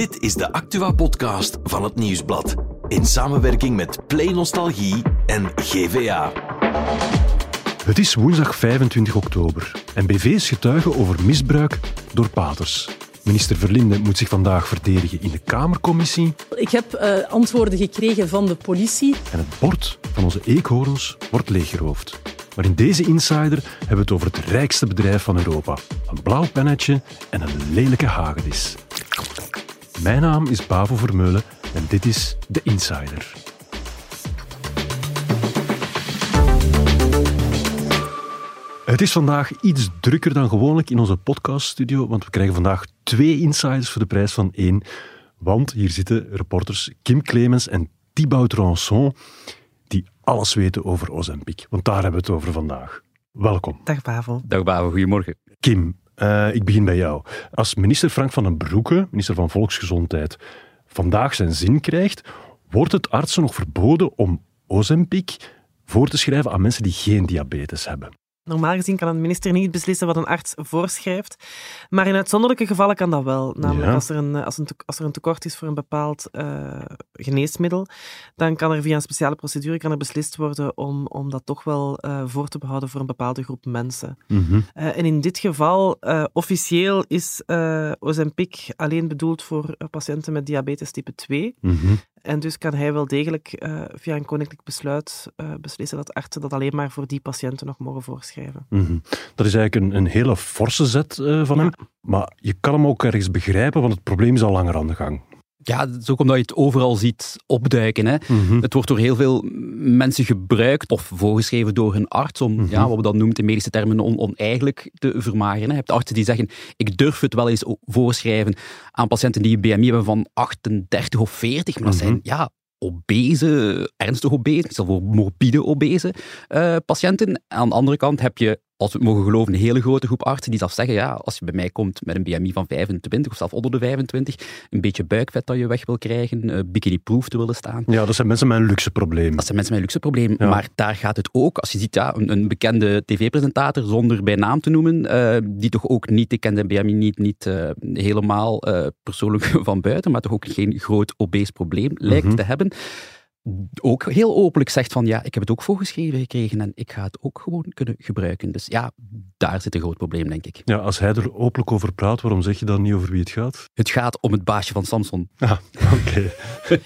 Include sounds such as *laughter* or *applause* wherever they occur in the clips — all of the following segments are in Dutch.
Dit is de Actua-podcast van het Nieuwsblad. In samenwerking met Play Nostalgie en GVA. Het is woensdag 25 oktober en BV's getuigen over misbruik door paters. Minister Verlinde moet zich vandaag verdedigen in de Kamercommissie. Ik heb uh, antwoorden gekregen van de politie. En het bord van onze eekhoorns wordt leeggeroofd. Maar in deze Insider hebben we het over het rijkste bedrijf van Europa. Een blauw pennetje en een lelijke hagedis. Mijn naam is Bavo Vermeulen en dit is The Insider. Het is vandaag iets drukker dan gewoonlijk in onze podcaststudio, want we krijgen vandaag twee insiders voor de prijs van één. Want hier zitten reporters Kim Clemens en Thibaut Rançon, die alles weten over Ozempic. Want daar hebben we het over vandaag. Welkom. Dag Bavo. Dag Bavo, goedemorgen. Kim, uh, ik begin bij jou. Als minister Frank van den Broeke, minister van Volksgezondheid, vandaag zijn zin krijgt, wordt het artsen nog verboden om Ozempic voor te schrijven aan mensen die geen diabetes hebben? Normaal gezien kan een minister niet beslissen wat een arts voorschrijft. Maar in uitzonderlijke gevallen kan dat wel. Namelijk als, er een, als, een, als er een tekort is voor een bepaald uh, geneesmiddel, dan kan er via een speciale procedure kan er beslist worden om, om dat toch wel uh, voor te behouden voor een bepaalde groep mensen. Mm -hmm. uh, en in dit geval, officieel is Ozempic alleen bedoeld voor patiënten met diabetes type 2. Mm -hmm. En dus kan hij wel degelijk uh, via een koninklijk besluit uh, beslissen dat artsen dat alleen maar voor die patiënten nog mogen voorschrijven. Mm -hmm. Dat is eigenlijk een, een hele forse zet uh, van ja. hem. Maar je kan hem ook ergens begrijpen, want het probleem is al langer aan de gang. Ja, dat is ook omdat je het overal ziet opduiken. Hè. Mm -hmm. Het wordt door heel veel mensen gebruikt of voorgeschreven door hun arts om, mm -hmm. ja, wat we dan noemen in medische termen, on oneigenlijk te vermageren. Je hebt artsen die zeggen, ik durf het wel eens voorschrijven aan patiënten die een BMI hebben van 38 of 40, maar dat zijn Mhm. ja, obese, ernstig obese, zelfs voor morbide obese uh, patiënten. Aan de andere kant heb je, als we het mogen geloven, een hele grote groep artsen die zelf zeggen, ja, als je bij mij komt met een BMI van 25 of zelfs onder de 25, een beetje buikvet dat je weg wil krijgen, uh, bikini-proof te willen staan. Ja, dat zijn mensen met een luxe probleem. Dat zijn mensen met een luxe probleem. Ja. Maar daar gaat het ook, als je ziet, ja, een, een bekende tv-presentator, zonder bij naam te noemen, uh, die toch ook niet, ik ken de BMI niet, niet uh, helemaal persoonlijk *laughs* van buiten, maar toch ook geen groot obese probleem lijkt mm -hmm. te hebben ook heel openlijk zegt van ja, ik heb het ook voorgeschreven gekregen en ik ga het ook gewoon kunnen gebruiken. Dus ja, daar zit een groot probleem, denk ik. Ja, als hij er openlijk over praat, waarom zeg je dan niet over wie het gaat? Het gaat om het baasje van Samson. Ah, oké. *laughs*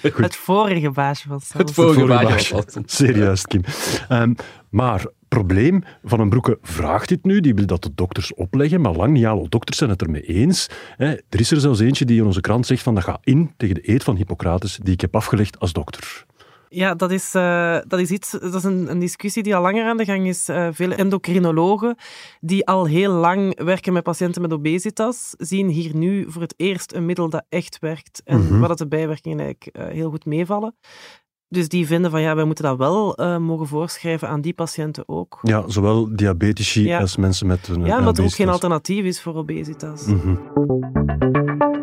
Okay. het vorige baasje van Samson. Het vorige, het vorige baasje, van Samson. Serieus, Kim. Um, maar probleem, Van den Broeke vraagt dit nu, die wil dat de dokters opleggen, maar lang niet alle dokters zijn het ermee eens. Er is er zelfs eentje die in onze krant zegt van dat gaat in tegen de eed van Hippocrates die ik heb afgelegd als dokter. Ja, dat is, uh, dat is iets, dat is een, een, discussie die al langer aan de gang is. Uh, vele endocrinologen die al heel lang werken met patiënten met obesitas, zien hier nu voor het eerst een middel dat echt werkt en mm -hmm. waar dat de bijwerkingen eigenlijk uh, heel goed meevallen. Dus die vinden van ja, wij moeten dat wel uh, mogen voorschrijven aan die patiënten ook. Ja, zowel diabetici ja. als mensen met een Ja, omdat er ook geen alternatief is voor obesitas. Mm -hmm.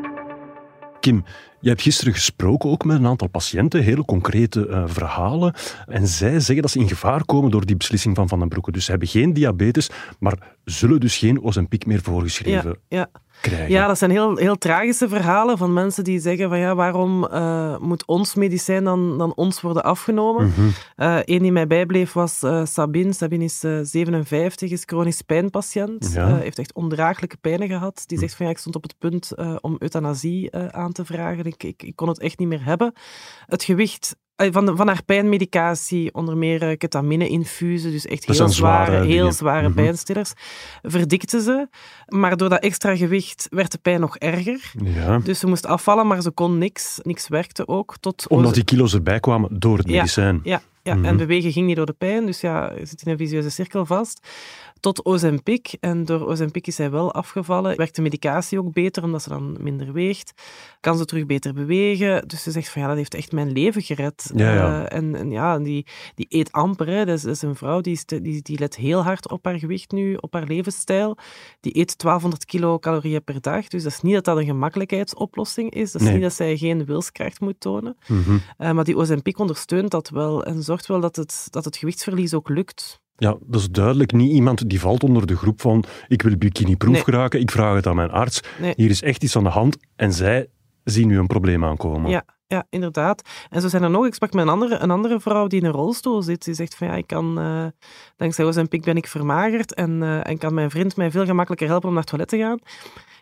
Kim, je hebt gisteren gesproken ook met een aantal patiënten, hele concrete uh, verhalen. En zij zeggen dat ze in gevaar komen door die beslissing van Van den Broeke. Dus ze hebben geen diabetes, maar zullen dus geen Ozempic meer voorgeschreven ja, ja. Krijgen. Ja, dat zijn heel, heel tragische verhalen van mensen die zeggen van ja, waarom uh, moet ons medicijn dan, dan ons worden afgenomen? Mm -hmm. uh, Eén die mij bijbleef was uh, Sabine. Sabine is 57, is chronisch pijnpatiënt. Ja. heeft echt ondraaglijke pijnen gehad. Die zegt van ja, ik stond op het punt om euthanasie aan te vragen. Ik, ik, ik kon het echt niet meer hebben. Het gewicht van, de, van haar pijnmedicatie, onder meer ketamine-infusen, dus echt heel zware, zware, heel zware mm -hmm. pijnstillers, verdikte ze. Maar door dat extra gewicht werd de pijn nog erger. Ja. Dus ze moest afvallen, maar ze kon niks. Niks werkte ook. Tot Omdat die kilo's erbij kwamen door het ja, medicijn. Ja, ja. Mm -hmm. en bewegen ging niet door de pijn, dus ja, je zit in een visieuze cirkel vast. Tot Ozempic. En door Ozempic is zij wel afgevallen. Werkt de medicatie ook beter, omdat ze dan minder weegt. Kan ze terug beter bewegen. Dus ze zegt van ja, dat heeft echt mijn leven gered. Ja, ja. Uh, en, en, ja, die, die eet amper. Hè. Dat, is, dat is een vrouw die, te, die, die let heel hard op haar gewicht nu, op haar levensstijl. Die eet 1200 kilocalorieën per dag. Dus dat is niet dat dat een gemakkelijkheidsoplossing is. Dat is nee. niet dat zij geen wilskracht moet tonen. Mm -hmm. uh, maar die Ozempic ondersteunt dat wel en zorgt wel dat het, dat het gewichtsverlies ook lukt. Ja, dat is duidelijk niet iemand die valt onder de groep van ik wil bikini-proef Nee. geraken, ik vraag het aan mijn arts. Nee. Hier is echt iets aan de hand en zij zien nu een probleem aankomen. Ja, ja, inderdaad. En zo zijn er nog. Ik sprak met een andere, een andere vrouw die in een rolstoel zit. Die zegt van ja, ik kan, uh, dankzij Ozempic ben ik vermagerd en, uh, en kan mijn vriend mij veel gemakkelijker helpen om naar het toilet te gaan.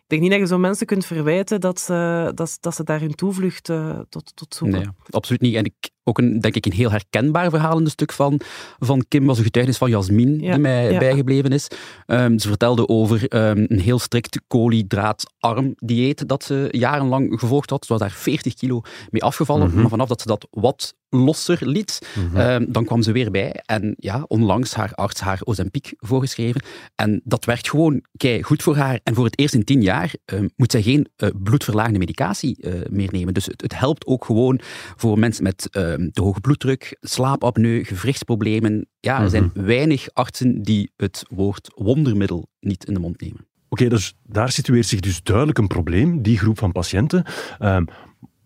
Ik denk niet dat je zo mensen kunt verwijten dat ze, dat, dat ze daar hun toevlucht uh, tot, tot zoeken. Nee, absoluut niet. En ik, ook een, denk ik een heel herkenbaar verhaal in het stuk van, van Kim was een getuigenis van Jasmin, die mij bijgebleven is. Um, ze vertelde over um, een heel strikt koolhydraatarm dieet dat ze jarenlang gevolgd had. Ze was daar 40 kilo mee afgevallen, mm -hmm. maar vanaf dat ze dat wat losser liet, mm -hmm. um, dan kwam ze weer bij. En ja, onlangs haar arts haar Ozempic voorgeschreven. En dat werkt gewoon kei goed voor haar. En voor het eerst in tien jaar moet zij geen uh, bloedverlagende medicatie uh, meer nemen. Dus het, het, helpt ook gewoon voor mensen met te hoge bloeddruk, slaapapneu, gewrichtsproblemen. Ja, er zijn mm -hmm. weinig artsen die het woord wondermiddel niet in de mond nemen. Oké, okay, dus daar situeert zich dus duidelijk een probleem, die groep van patiënten. Um,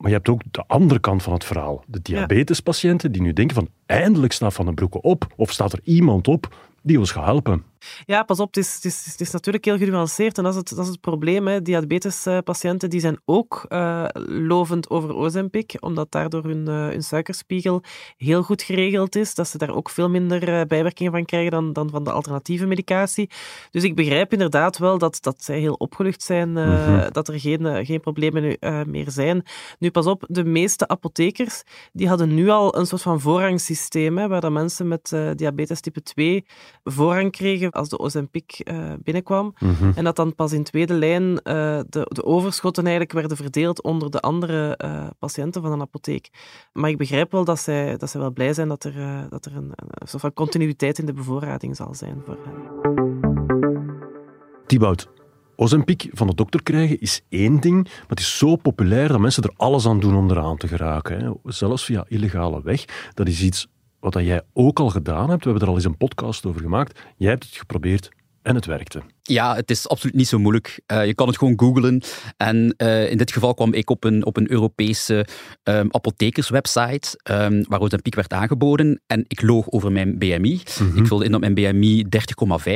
maar je hebt ook de andere kant van het verhaal. De diabetespatiënten die nu denken van eindelijk staat Van den Broeke op, of staat er iemand op die ons gaat helpen. Ja, pas op, het is, het is, het is natuurlijk heel genuanceerd en dat is het, dat is het probleem. Hè. Diabetespatiënten die zijn ook uh, lovend over Ozempic, omdat daardoor hun, uh, hun suikerspiegel heel goed geregeld is, dat ze daar ook veel minder uh, bijwerkingen van krijgen dan, dan van de alternatieve medicatie. Dus ik begrijp inderdaad wel dat, dat zij heel opgelucht zijn, mm -hmm. dat er geen, geen problemen meer zijn. Nu, pas op, de meeste apothekers die hadden nu al een soort van voorrangssysteem, hè, waar dat mensen met diabetes type 2 voorrang kregen als de Ozempic uh, binnenkwam. Mm -hmm. En dat dan pas in tweede lijn uh, de, de overschotten eigenlijk werden verdeeld onder de andere uh, patiënten van een apotheek. Maar ik begrijp wel dat zij, dat zij wel blij zijn dat er, dat er een, een soort van continuïteit in de bevoorrading zal zijn voor hen. Thibaut, Ozempic van de dokter krijgen is één ding, maar het is zo populair dat mensen er alles aan doen om eraan te geraken. Hè. Zelfs via illegale weg. Dat is iets wat jij ook al gedaan hebt. We hebben er al eens een podcast over gemaakt. Jij hebt het geprobeerd en het werkte. Ja, het is absoluut niet zo moeilijk. Uh, je kan het gewoon googlen. En uh, in dit geval kwam ik op een, op een Europese um, apothekerswebsite um, waar Ozempic werd aangeboden. En ik loog over mijn BMI. Mm -hmm. Ik vulde in dat mijn BMI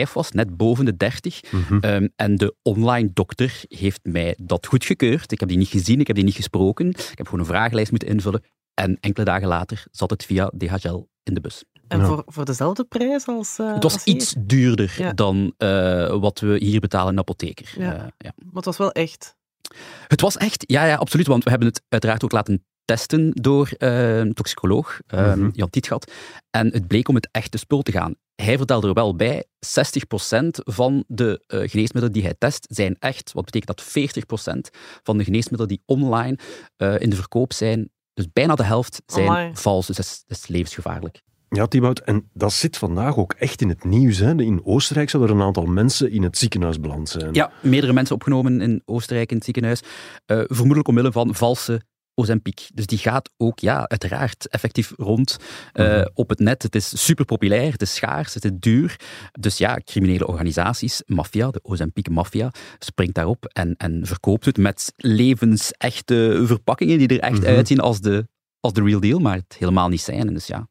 30,5 was, net boven de 30. Mm -hmm. um, en de online dokter heeft mij dat goedgekeurd. Ik heb die niet gezien, ik heb die niet gesproken. Ik heb gewoon een vragenlijst moeten invullen. En enkele dagen later zat het via DHL in de bus. En ja. voor, voor dezelfde prijs als. Uh, het was als iets duurder ja. dan uh, wat we hier betalen in de apotheker. Ja. Uh, ja. Maar het was wel echt. Het was echt, ja, ja, absoluut. Want we hebben het uiteraard ook laten testen door een toxicoloog, mm -hmm. Jan Tietgat. En het bleek om het echte spul te gaan. Hij vertelde er wel bij, 60% van de geneesmiddelen die hij test zijn echt. Wat betekent dat 40% van de geneesmiddelen die online in de verkoop zijn, dus bijna de helft zijn Amai. vals. Dus dat is, dat is levensgevaarlijk. Ja, Thibaut, en dat zit vandaag ook echt in het nieuws. Hè? In Oostenrijk zouden er een aantal mensen in het ziekenhuis beland zijn. Ja, meerdere mensen opgenomen in Oostenrijk in het ziekenhuis. Uh, vermoedelijk omwille van valse Ozempic. Dus die gaat ook, ja, uiteraard effectief rond uh, mm -hmm. op het net. Het is super populair, het is schaars, het is duur. Dus ja, criminele organisaties, maffia, de Ozempic-maffia, springt daarop en, en verkoopt het met levensechte verpakkingen die er echt mm -hmm. uitzien als de, als de real deal, maar het helemaal niet zijn. En dus ja,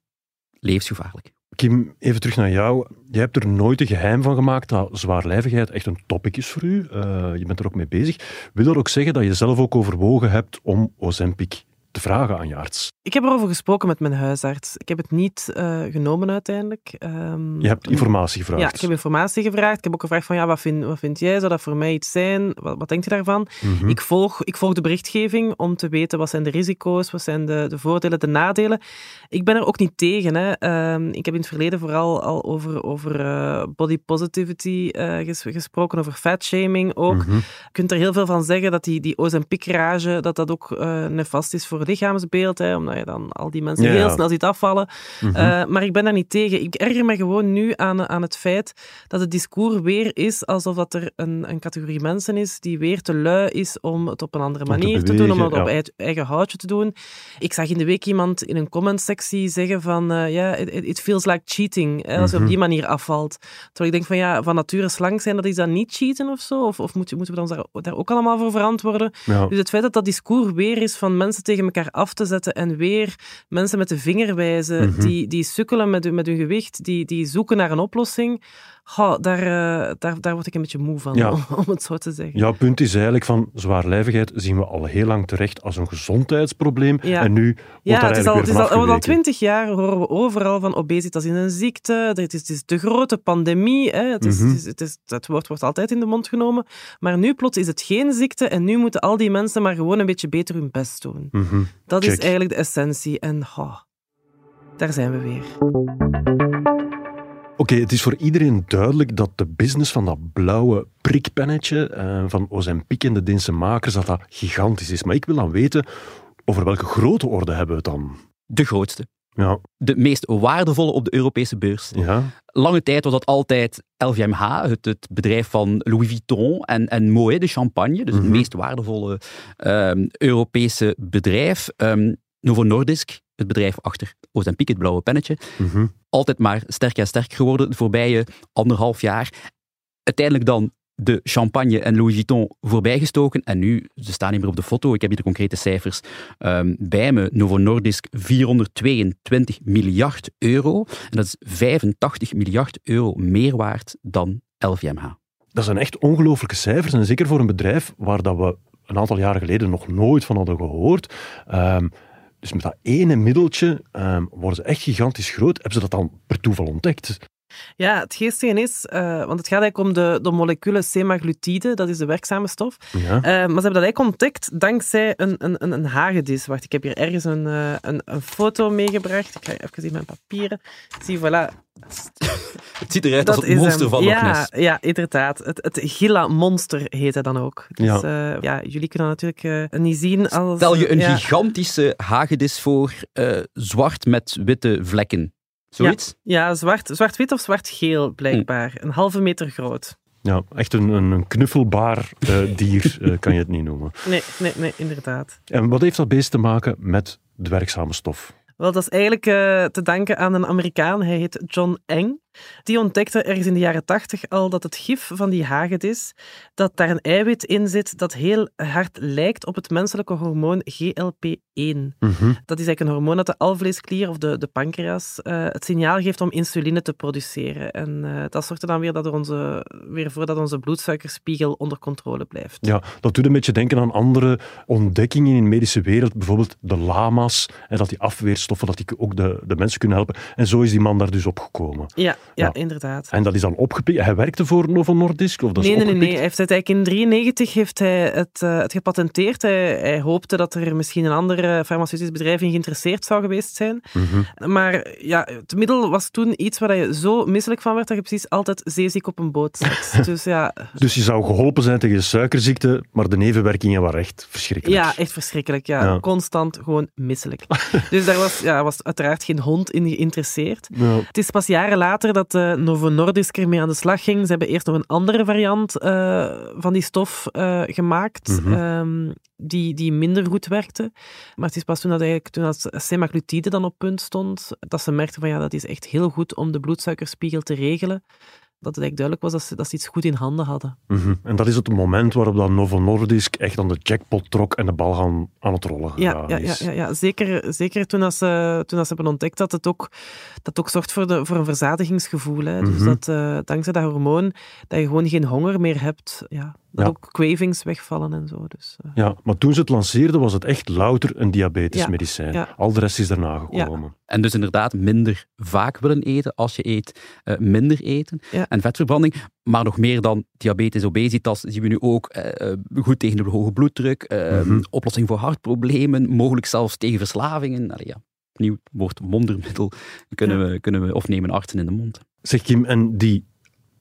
levensgevaarlijk. Kim, even terug naar jou. Je hebt er nooit een geheim van gemaakt dat zwaarlijvigheid echt een topic is voor u. Uh, je bent er ook mee bezig. Wil dat ook zeggen dat je zelf ook overwogen hebt om Ozempic te vragen aan je arts? Ik heb erover gesproken met mijn huisarts. Ik heb het niet uh, genomen uiteindelijk. Um, je hebt informatie gevraagd? Ja, ik heb informatie gevraagd. Ik heb ook gevraagd van, ja, wat vind, wat vind jij? Zou dat voor mij iets zijn? Wat, wat denk je daarvan? Mm -hmm. ik, volg, ik volg de berichtgeving om te weten wat zijn de risico's, wat zijn de, de voordelen, de nadelen. Ik ben er ook niet tegen. Hè. Um, ik heb in het verleden vooral al over, over uh, body positivity uh, ges, gesproken, over fatshaming ook. Mm -hmm. Je kunt er heel veel van zeggen dat die, die Ozempic-rage, dat dat ook nefast is voor lichaamsbeeld, hè, omdat je dan al die mensen ja, heel snel ziet afvallen. Mm -hmm. uh, maar ik ben daar niet tegen. Ik erger me gewoon nu aan, aan het feit dat het discours weer is alsof dat er een, een categorie mensen is die weer te lui is om het op een andere manier te, bewegen, te, doen, om het ja. op eigen houtje te doen. Ik zag in de week iemand in een commentsectie zeggen van ja, uh, yeah, it, it, feels like cheating, hè, als je mm -hmm. op die manier afvalt. Terwijl ik denk van ja, van nature slank zijn, dat is dan niet cheaten of zo? Of, of moet, moeten we ons daar, daar ook allemaal voor verantwoorden? Ja. Dus het feit dat dat discours weer is van mensen tegen elkaar af te zetten en weer mensen met de vinger wijzen, mm -hmm. die, die sukkelen met, met hun gewicht, die, die zoeken naar een oplossing. Daar, uh, daar, daar word ik een beetje moe van, om, om, het zo te zeggen. Jouw punt is eigenlijk van zwaarlijvigheid zien we al heel lang terecht als een gezondheidsprobleem. En nu wordt ja, daar eigenlijk het is al, al twintig jaar horen we overal van obesitas in een ziekte. Het is, het is de grote pandemie. Hè. Het, is, mm -hmm. het, is, het, woord wordt altijd in de mond genomen. Maar nu plots is het geen ziekte en nu moeten al die mensen maar gewoon een beetje beter hun best doen. Mm -hmm. Dat is eigenlijk de essentie. En oh, daar zijn we weer. Oké, okay, het is voor iedereen duidelijk dat de business van dat blauwe prikpennetje uh, van Ozempic en de Deense makers, dat dat gigantisch is. Maar ik wil dan weten, over welke grote orde hebben we het dan? De grootste. Ja. De meest waardevolle op de Europese beurs. Ja. Lange tijd was dat altijd LVMH, het, het bedrijf van Louis Vuitton en, en Moet de Champagne. Dus mm -hmm. het meest waardevolle um, Europese bedrijf. Um, Novo Nordisk, het bedrijf achter Ozempic, het blauwe pennetje, mm -hmm. altijd maar sterker en sterker geworden de voorbije anderhalf jaar. Uiteindelijk dan de champagne en Louis Vuitton voorbijgestoken. En nu, ze staan niet meer op de foto, ik heb hier de concrete cijfers um, bij me. Novo Nordisk 422 miljard euro. En dat is 85 miljard euro meer waard dan LVMH. Dat zijn echt ongelooflijke cijfers. En zeker voor een bedrijf waar dat we een aantal jaren geleden nog nooit van hadden gehoord. Um, dus met dat ene middeltje um, worden ze echt gigantisch groot. Hebben ze dat dan per toeval ontdekt? Ja, het geestige is, uh, want het gaat eigenlijk om de, de moleculen semaglutide, dat is de werkzame stof. Ja. Uh, maar ze hebben dat eigenlijk ontdekt dankzij een, een, een, een hagedis. Wacht, ik heb hier ergens een, uh, een, een foto meegebracht. Ik ga even zien mijn papieren. Zie, voilà. *laughs* Het ziet eruit als het monster hem. van Loch ja, Ness. Ja, inderdaad. Het, het Gila-monster heet hij dan ook. Dus ja. Ja, jullie kunnen natuurlijk uh, niet zien als... Stel je een ja. gigantische hagedis voor, zwart met witte vlekken. Zoiets? Ja, ja zwart, zwart-wit of zwart-geel blijkbaar. Hm. Een halve meter groot. Ja, echt een, een knuffelbaar dier *laughs* kan je het niet noemen. Nee, nee, nee, inderdaad. En wat heeft dat beest te maken met de werkzame stof? Wel, dat is eigenlijk uh, te danken aan een Amerikaan. Hij heet John Eng. Die ontdekte ergens in de jaren tachtig al dat het gif van die hagedis, dat daar een eiwit in zit dat heel hard lijkt op het menselijke hormoon GLP-1. Mm -hmm. Dat is eigenlijk een hormoon dat de alvleesklier of de, de pancreas uh, het signaal geeft om insuline te produceren. En uh, dat zorgt er dan weer, dat er onze, weer voor dat onze bloedsuikerspiegel onder controle blijft. Ja, dat doet een beetje denken aan andere ontdekkingen in de medische wereld. Bijvoorbeeld de lama's, en dat die afweerstoffen, dat die ook de, de mensen kunnen helpen. En zo is die man daar dus opgekomen. Ja, ja, inderdaad. En dat is dan opgepikt. Hij werkte voor Novo Nordisk? Of dat nee, is nee, nee, nee. Hij heeft het eigenlijk in 1993 heeft hij het, uh, het gepatenteerd. Hij, hij, hoopte dat er misschien een ander farmaceutisch bedrijf in geïnteresseerd zou geweest zijn. Mm -hmm. Maar ja, het middel was toen iets waar je zo misselijk van werd dat je precies altijd zeeziek op een boot zat. *laughs* dus, ja. dus je zou geholpen zijn tegen suikerziekte, maar de nevenwerkingen waren echt verschrikkelijk. Ja, echt verschrikkelijk. Ja. ja. Constant gewoon misselijk. *laughs* dus daar was, ja, was uiteraard geen hond in geïnteresseerd. Ja. Het is pas jaren later dat uh, Novo Nordisk ermee aan de slag ging. Ze hebben eerst nog een andere variant uh, van die stof uh, gemaakt, Mhm. mm -hmm. um, die, die minder goed werkte. Maar het is pas toen dat, eigenlijk, toen dat semaglutide dan op punt stond, dat ze merkten van ja, dat is echt heel goed om de bloedsuikerspiegel te regelen. Dat het eigenlijk duidelijk was dat ze, dat ze iets goed in handen hadden. Mm -hmm. En dat is het moment waarop dan Novo Nordisk echt aan de jackpot trok en de bal gaan, aan het rollen ja, ja, ja, ja, ja, zeker, zeker toen, als ze, toen als ze hebben ontdekt dat het ook, dat ook zorgt voor, de, voor een verzadigingsgevoel. Hè. Dus Mhm. dat uh, dankzij dat hormoon, dat je gewoon geen honger meer hebt. Ja, dat Ja. ook cravings wegvallen en zo. Dus, uh, Ja, maar toen ze het lanceerden was het echt louter een diabetes Ja, medicijn. ja. Al de rest is daarna gekomen. En dus inderdaad minder vaak willen eten als je eet, uh, minder eten. Ja. En vetverbranding, maar nog meer dan diabetes, obesitas, zien we nu ook uh, goed tegen de hoge bloeddruk, uh, Mhm. oplossing voor hartproblemen, mogelijk zelfs tegen verslavingen. Allee, ja, opnieuw woord wondermiddel kunnen, we, kunnen we, of nemen artsen in de mond. Zeg Kim, en die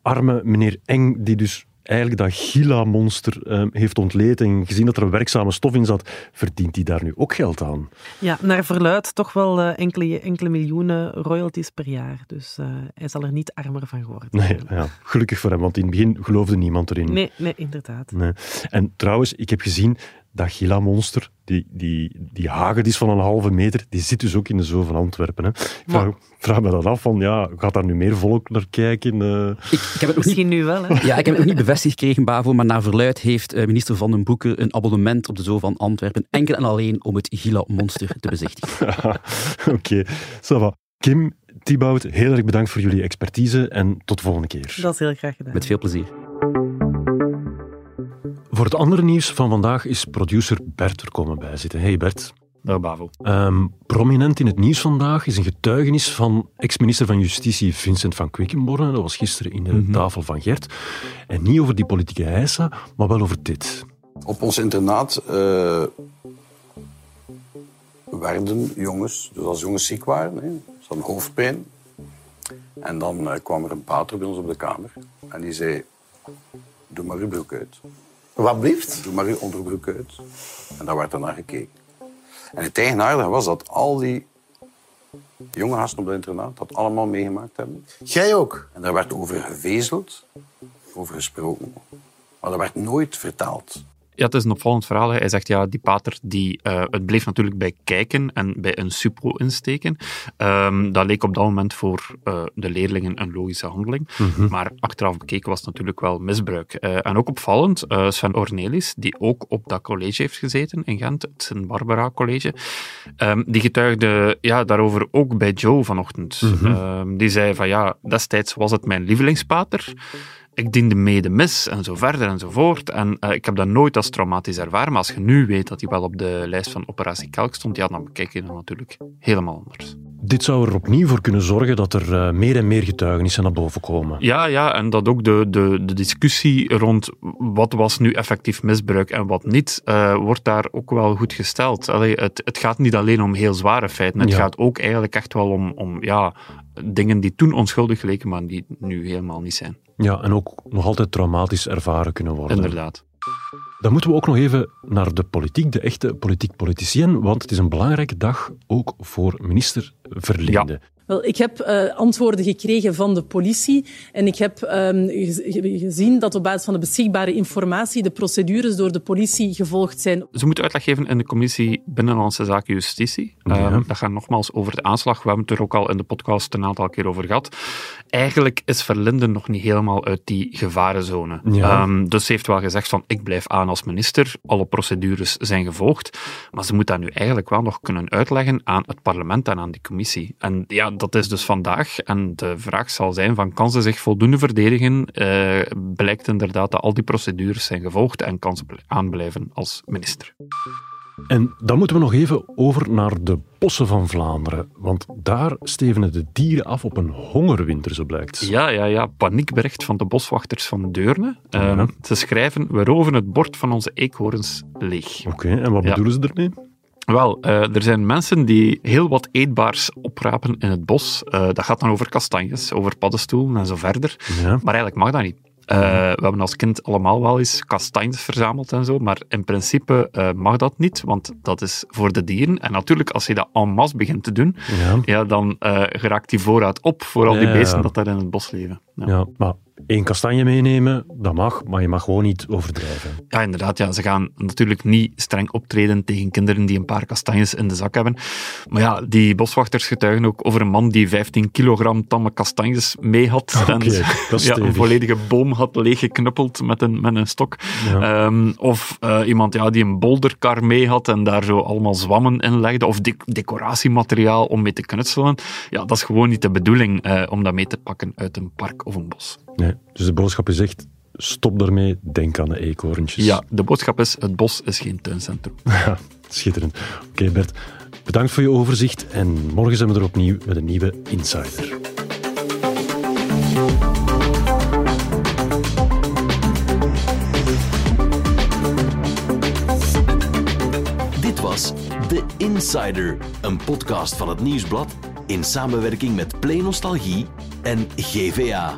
arme meneer Eng, die dus eigenlijk dat Gila-monster eh, heeft ontleed en gezien dat er een werkzame stof in zat, verdient hij daar nu ook geld aan? ja, naar verluid toch wel uh, enkele, enkele miljoenen royalties per jaar. Dus uh, hij zal er niet armer van worden. Nee, ja, gelukkig voor hem, want in het begin geloofde niemand erin. Nee, nee inderdaad. Nee. En trouwens, ik heb gezien dat Gila-monster, die, die, die hagedis van een halve meter, die zit dus ook in de zoo van Antwerpen. Hè. Ik vraag, vraag me dan af, van, ja, gaat daar nu meer volk naar kijken? Uh... Ik, ik heb het nog Misschien niet, nu wel, hè? Ja, ik heb het nog niet bevestigd gekregen, Bavo, maar naar verluid heeft uh, minister Van den Broeke een abonnement op de zoo van Antwerpen, enkel en alleen om het Gila-monster te bezichtigen. *laughs* Oké, okay. Kim, Thibaut, heel erg bedankt voor jullie expertise en tot de volgende keer. Dat is heel graag gedaan. Met veel plezier. Voor het andere nieuws van vandaag is producer Bert er komen bijzitten. Hey Bert. Dag Bavo. Um, prominent in het nieuws vandaag is een getuigenis van ex-minister van Justitie Vincent van Quickenborne. Dat was gisteren in de mm -hmm. tafel van Gert. En niet over die politieke heisa, maar wel over dit. Op ons internaat uh, werden jongens, dus als jongens ziek waren, hè, ze hadden hoofdpijn. En dan uh, kwam er een pater bij ons op de kamer en die zei: Doe maar uw broek uit. Wat blieft? Doe maar uw onderbroek uit. En daar werd er naar gekeken. En het eigenaardige was dat al die jonge gasten op het internaat dat allemaal meegemaakt hebben. Jij ook? En daar werd over gevezeld, over gesproken. Maar dat werd nooit vertaald. Ja, het is een opvallend verhaal. Hij zegt, ja, die pater, die, uh, het bleef natuurlijk bij kijken en bij een suppo insteken. Um, dat leek op dat moment voor uh, de leerlingen een logische handeling. Mm -hmm. Maar achteraf bekeken was het natuurlijk wel misbruik. Uh, en ook opvallend, Sven Ornelis, die ook op dat college heeft gezeten in Gent, het Sint Barbara College, um, die getuigde ja, daarover ook bij Joe vanochtend. Mm -hmm. um, die zei van, ja, destijds was het mijn lievelingspater ik diende mee de mis en zo verder en zo voort. En uh, ik heb dat nooit als traumatisch ervaren. Maar als je nu weet dat hij wel op de lijst van Operatie Kelk stond, ja, dan bekijk je dat natuurlijk helemaal anders. Dit zou er opnieuw voor kunnen zorgen dat er uh, meer en meer getuigenissen naar boven komen. Ja, ja en dat ook de, de, de discussie rond wat was nu effectief misbruik en wat niet, uh, wordt daar ook wel goed gesteld. Allee, het, het gaat niet alleen om heel zware feiten. Het ja. gaat ook eigenlijk echt wel om, om ja, dingen die toen onschuldig leken, maar die nu helemaal niet zijn. Ja, en ook nog altijd traumatisch ervaren kunnen worden. Inderdaad. Dan moeten we ook nog even naar de politiek, de echte politiek-politicien, want het is een belangrijke dag ook voor minister Verlinde. Wel, ik heb uh, antwoorden gekregen van de politie en ik heb um, gezien dat op basis van de beschikbare informatie de procedures door de politie gevolgd zijn. Ze moeten uitleg geven in de commissie Binnenlandse Zaken Justitie. Ja. Uh, dat gaat nogmaals over de aanslag. We hebben het er ook al in de podcast een aantal keer over gehad. Eigenlijk is Verlinden nog niet helemaal uit die gevarenzone. Ja. Um, dus ze heeft wel gezegd van ik blijf aan als minister. Alle procedures zijn gevolgd. Maar ze moet dat nu eigenlijk wel nog kunnen uitleggen aan het parlement en aan die commissie. En ja, dat is dus vandaag. En de vraag zal zijn van, kan ze zich voldoende verdedigen? Uh, blijkt inderdaad dat al die procedures zijn gevolgd en kan ze aanblijven als minister. En dan moeten we nog even over naar de bossen van Vlaanderen. Want daar stevenen de dieren af op een hongerwinter, zo blijkt. Ja, ja, ja. Paniekbericht van de boswachters van Deurne. Ja. Um, ze schrijven, we roven het bord van onze eekhoorns leeg. Oké, okay, en wat ja. bedoelen ze ermee? Wel, uh, er zijn mensen die heel wat eetbaars oprapen in het bos. Uh, dat gaat dan over kastanjes, over paddenstoelen en zo verder. Ja. Maar eigenlijk mag dat niet. Uh, we hebben als kind allemaal wel eens kastanjes verzameld en zo, maar in principe uh, mag dat niet, want dat is voor de dieren. En natuurlijk, als je dat en masse begint te doen, ja. ja dan uh, geraakt die voorraad op voor al die ja, beesten dat daar in het bos leven. Ja, maar één kastanje meenemen, dat mag, maar je mag gewoon niet overdrijven. Ja, inderdaad. Ja. Ze gaan natuurlijk niet streng optreden tegen kinderen die een paar kastanjes in de zak hebben. Maar ja, die boswachters getuigen ook over een man die 15 kilogram tamme kastanjes mee had. Okay, en *laughs* ja, een volledige boom had leeggeknuppeld met een, met een stok. Ja. Um, of uh, iemand ja, die een bolderkar mee had en daar zo allemaal zwammen in legde. Of de decoratiemateriaal om mee te knutselen. Ja, dat is gewoon niet de bedoeling uh, om dat mee te pakken uit een park of een bos. Nee, dus de boodschap is echt, stop daarmee, denk aan de eekhoorntjes. Ja, de boodschap is, het bos is geen tuincentrum. *laughs* Ja, schitterend. Oké okay, Bert, bedankt voor je overzicht en morgen zijn we er opnieuw met een nieuwe Insider. Dit was The Insider, een podcast van het Nieuwsblad in samenwerking met Play Nostalgie en GVA.